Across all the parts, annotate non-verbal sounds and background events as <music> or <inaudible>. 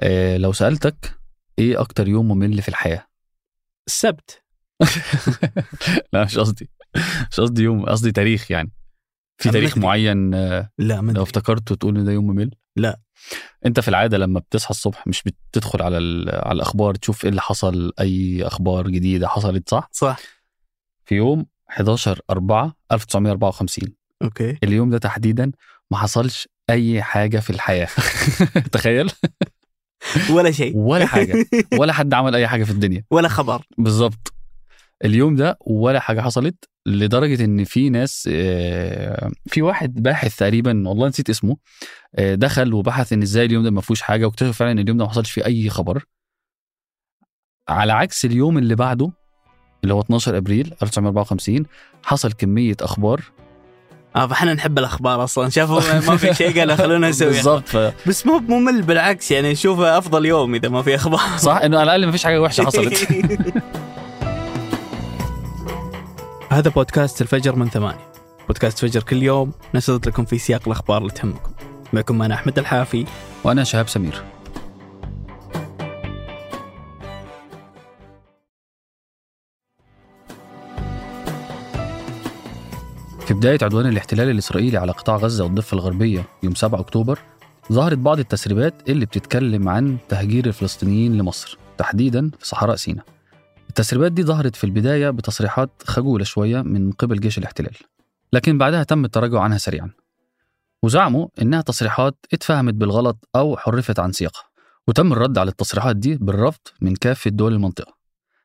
آه لو سألتك إيه أكتر يوم ممل في الحياة؟ السبت. <laughs> لا مش قصدي. مش قصدي يوم قصدي تاريخ يعني. في تاريخ. معين آه، لا ما لو. افتكرته تقول إن ده يوم ممل؟ لا. أنت في العادة لما بتصحى الصبح مش بتدخل على ال- على الأخبار تشوف إيه اللي حصل أي أخبار جديدة حصلت صح؟ صح. في يوم 11 4 1954 أوكي. اليوم ده تحديدا ما حصلش أي حاجة في الحياة. <laughs> تخيل. ولا شيء. ولا حاجة. <laughs> ولا حد عمل أي حاجة في الدنيا. ولا خبر. بالظبط. اليوم ده ولا حاجة حصلت لدرجة إن في ناس آه، في واحد باحث تقريبا والله نسيت اسمه آه، دخل وبحث إن إزاي اليوم ده ما فيهوش حاجة واكتشف فعلا إن اليوم ده ما حصلش فيه أي خبر. على عكس اليوم اللي بعده اللي هو 12 أبريل 1954 حصل كمية أخبار آه فاحنا نحب الأخبار أصلا. شافوا ما في شيء قالوا خلونا نسوي بالظبط ف- بس مو ممل بالعكس يعني نشوفه أفضل يوم إذا ما في أخبار. صح إنه على الأقل ما فيش حاجة وحشة حصلت. <laughs> هذا بودكاست الفجر من ثمانية. بودكاست فجر كل يوم نسرد لكم في سياق الأخبار اللي تهمكم. معكم أنا أحمد الحافي. وأنا شهاب سمير. في بداية عدوان الاحتلال الإسرائيلي على قطاع غزة والضفة الغربية يوم 7 أكتوبر ظهرت بعض التسريبات اللي بتتكلم عن تهجير الفلسطينيين لمصر تحديدا في صحراء سيناء. التسريبات دي ظهرت في البداية بتصريحات خجولة شوية من قبل جيش الاحتلال لكن بعدها تم التراجع عنها سريعا. وزعموا إنها تصريحات اتفهمت بالغلط أو حرفت عن سياقها وتم الرد على التصريحات دي بالرفض من كافة دول المنطقة.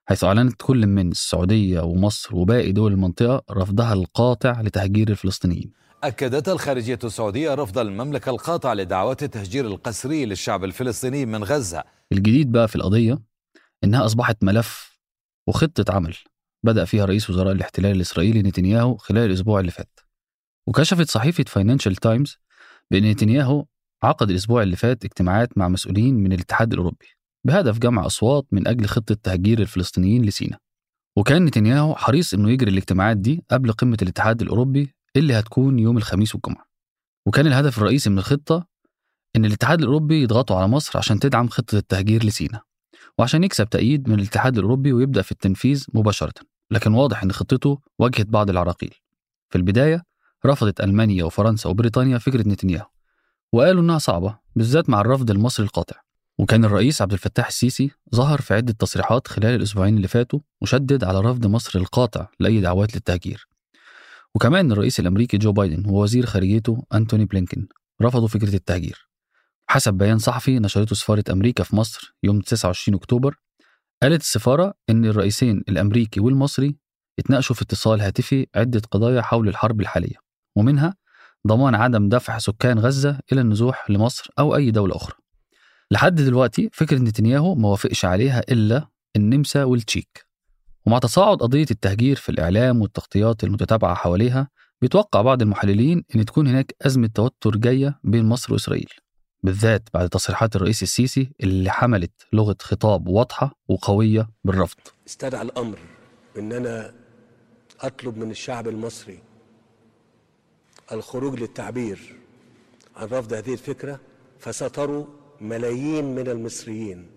حيث أعلنت كل من السعودية ومصر وباقي دول المنطقة رفضها القاطع لتهجير الفلسطينيين. أكدت الخارجية السعودية رفض المملكة القاطع لدعوات التهجير القسري للشعب الفلسطيني من غزة. الجديد بقى في القضية إنها أصبحت ملف وخطة عمل بدأ فيها رئيس وزراء الاحتلال الإسرائيلي نتنياهو خلال الأسبوع اللي فات. وكشفت صحيفة فاينانشال تايمز بأن نتنياهو عقد الأسبوع اللي فات اجتماعات مع مسؤولين من الاتحاد الأوروبي. بهدف جمع أصوات من أجل خطة تهجير الفلسطينيين لسيناء وكان نتنياهو حريص إنه يجري الاجتماعات دي قبل قمة الاتحاد الأوروبي اللي هتكون يوم الخميس والجمعة. وكان الهدف الرئيسي من الخطة إن الاتحاد الأوروبي يضغطوا على مصر عشان تدعم خطة التهجير لسيناء وعشان يكسب تأييد من الاتحاد الأوروبي ويبدأ في التنفيذ مباشرة. لكن واضح إن خطته واجهت بعض العراقيل. في البداية رفضت ألمانيا وفرنسا وبريطانيا فكرة نتنياهو وقالوا إنها صعبة بالذات مع الرفض المصري القاطع. وكان الرئيس عبد الفتاح السيسي ظهر في عدة تصريحات خلال الأسبوعين اللي فاتوا وشدد على رفض مصر القاطع لأي دعوات للتهجير. وكمان الرئيس الأمريكي جو بايدن ووزير خارجيته أنتوني بلينكين رفضوا فكرة التهجير. حسب بيان صحفي نشرته سفارة أمريكا في مصر يوم 29 أكتوبر قالت السفارة إن الرئيسين الأمريكي والمصري اتناقشوا في اتصال هاتفي عدة قضايا حول الحرب الحالية ومنها ضمان عدم دفع سكان غزة إلى النزوح لمصر أو أي دولة أخرى. لحد دلوقتي فكرة نتنياهو ما وافقش عليها إلا النمسا والتشيك. ومع تصاعد قضية التهجير في الإعلام والتغطيات المتتابعة حواليها بيتوقع بعض المحللين أن تكون هناك أزمة توتر جاية بين مصر وإسرائيل بالذات بعد تصريحات الرئيس السيسي اللي حملت لغة خطاب واضحة وقوية بالرفض. استدعى الأمر إن أنا أطلب من الشعب المصري الخروج للتعبير عن رفض هذه الفكرة فستروا ملايين من المصريين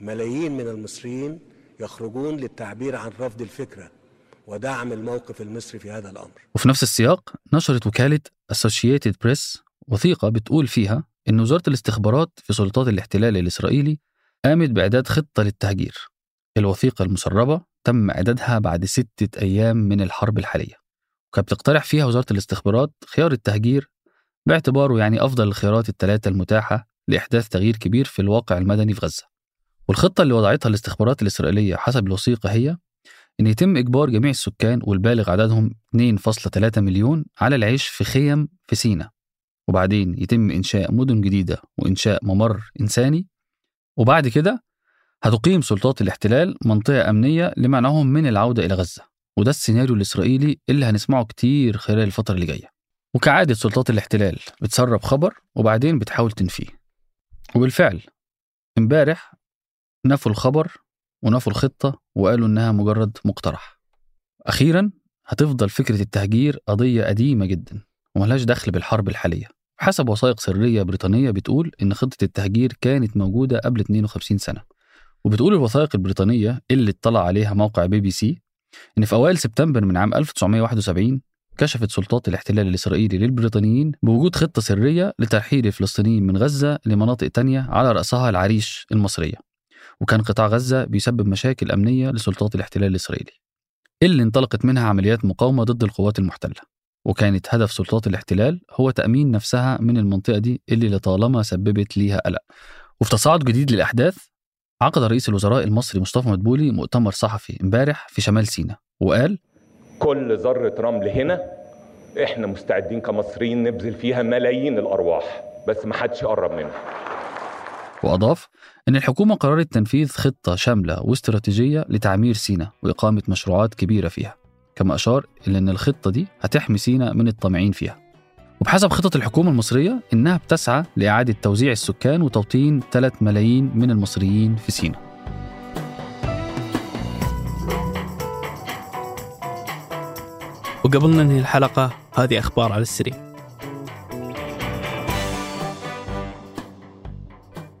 ملايين من المصريين يخرجون للتعبير عن رفض الفكرة ودعم الموقف المصري في هذا الأمر. وفي نفس السياق نشرت وكالة Associated Press وثيقة بتقول فيها إن وزارة الاستخبارات في سلطات الاحتلال الإسرائيلي قامت بإعداد خطة للتهجير. الوثيقة المسربة تم إعدادها بعد ستة أيام من الحرب الحالية. وكانت بتقترح فيها وزارة الاستخبارات خيار التهجير باعتباره يعني أفضل الخيارات الثلاثة المتاحة لإحداث تغيير كبير في الواقع المدني في غزة. والخطة اللي وضعتها الاستخبارات الإسرائيلية حسب الوثيقة هي إن يتم إجبار جميع السكان والبالغ عددهم 2.3 مليون على العيش في خيم في سيناء وبعدين يتم إنشاء مدن جديدة وإنشاء ممر إنساني. وبعد كده هتقيم سلطات الاحتلال منطقة أمنية لمنعهم من العودة إلى غزة. وده السيناريو الإسرائيلي اللي هنسمعه كتير خلال الفترة اللي جاية. وكعادة سلطات الاحتلال بتسرب خبر وبعدين بتحاول تنفيه. وبالفعل امبارح نفوا الخبر ونفوا الخطة وقالوا إنها مجرد مقترح. أخيرا هتفضل فكرة التهجير قضية قديمة جدا وملهاش دخل بالحرب الحالية. حسب وثائق سرية بريطانية بتقول إن خطة التهجير كانت موجودة قبل 52 سنة. وبتقول الوثائق البريطانية اللي اطلع عليها موقع بي بي سي إن في أوائل سبتمبر من عام 1971 كشفت سلطات الاحتلال الإسرائيلي للبريطانيين بوجود خطة سرية لترحيل الفلسطينيين من غزة لمناطق تانية على رأسها العريش المصرية. وكان قطاع غزة بيسبب مشاكل أمنية لسلطات الاحتلال الإسرائيلي. اللي انطلقت منها عمليات مقاومة ضد القوات المحتلة. وكانت هدف سلطات الاحتلال هو تأمين نفسها من المنطقة دي اللي لطالما سببت ليها قلق. وفي تصاعد جديد للأحداث عقد رئيس الوزراء المصري مصطفى مدبولي مؤتمر صحفي امبارح في شمال سيناء وقال كل ذرة رمل هنا إحنا مستعدين كمصريين نبذل فيها ملايين الأرواح بس ما حدش يقرب منها. وأضاف أن الحكومة قررت تنفيذ خطة شاملة واستراتيجية لتعمير سيناء وإقامة مشروعات كبيرة فيها كما أشار إلى أن الخطة دي هتحمي سيناء من الطامعين فيها. وبحسب خطط الحكومة المصرية إنها بتسعى لإعادة توزيع السكان وتوطين 3 ملايين من المصريين في سيناء وقبل ننهي الحلقة هذه أخبار على السريع.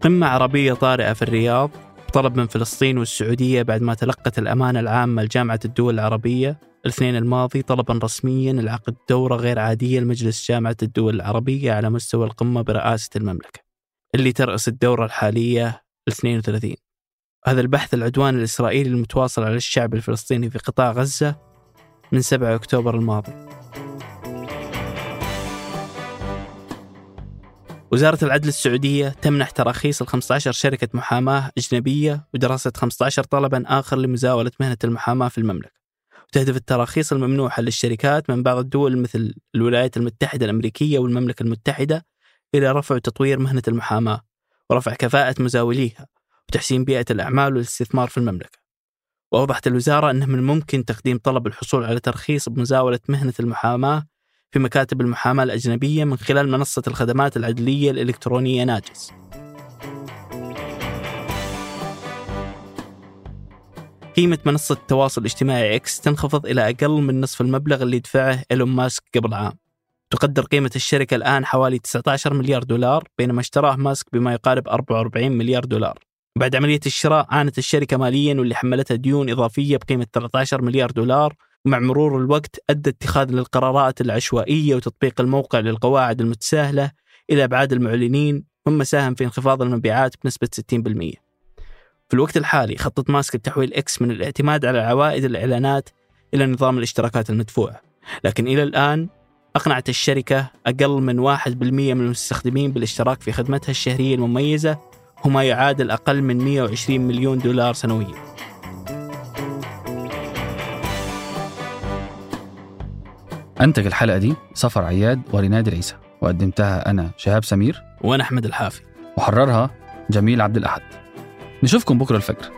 قمة عربية طارئة في الرياض طلب من فلسطين والسعودية بعد ما تلقت الأمانة العامة لجامعة الدول العربية. الاثنين الماضي طلبا رسميا لعقد دورة غير عادية لمجلس جامعة الدول العربية على مستوى القمة برئاسة المملكة. اللي ترأس الدورة الحالية 32 هذا البحث العدوان الإسرائيلي المتواصل على الشعب الفلسطيني في قطاع غزة من 7 أكتوبر الماضي. وزارة العدل السعودية تمنح تراخيص ل 15 شركة محاماة أجنبية ودراسة 15 طلبا آخر لمزاولة مهنة المحاماة في المملكة. وتهدف التراخيص الممنوحة للشركات من بعض الدول مثل الولايات المتحدة الأمريكية والمملكة المتحدة إلى رفع وتطوير مهنة المحاماة ورفع كفاءة مزاوليها وتحسين بيئة الأعمال والاستثمار في المملكة. وأوضحت الوزارة أنه من الممكن تقديم طلب الحصول على ترخيص بمزاولة مهنة المحاماة في مكاتب المحاماة الأجنبية من خلال منصة الخدمات العدلية الإلكترونية ناجز. قيمة منصة التواصل الاجتماعي إكس تنخفض إلى أقل من نصف المبلغ اللي دفعه إيلون ماسك قبل عام. تقدر قيمة الشركة الآن حوالي 19 مليار دولار بينما اشتراه ماسك بما يقارب 44 مليار دولار. بعد عملية الشراء عانت الشركة ماليا واللي حملتها ديون إضافية بقيمة 13 مليار دولار ومع مرور الوقت أدى اتخاذ للقرارات العشوائية وتطبيق الموقع للقواعد المتساهلة إلى أبعاد المعلنين مما ساهم في انخفاض المبيعات بنسبة 60%. في الوقت الحالي خطط ماسك لتحويل إكس من الاعتماد على عوائد الإعلانات إلى نظام الاشتراكات المدفوعة لكن إلى الآن أقنعت الشركة أقل من 1% من المستخدمين بالاشتراك في خدمتها الشهرية المميزة وما يعادل أقل من 120 مليون دولار سنويا. أنتج الحلقة دي سفر عياد وريناد العيسى وقدمتها أنا شهاب سمير وأنا أحمد الحافي. وحررها جميل عبد الأحد. نشوفكم بكرة الفجر.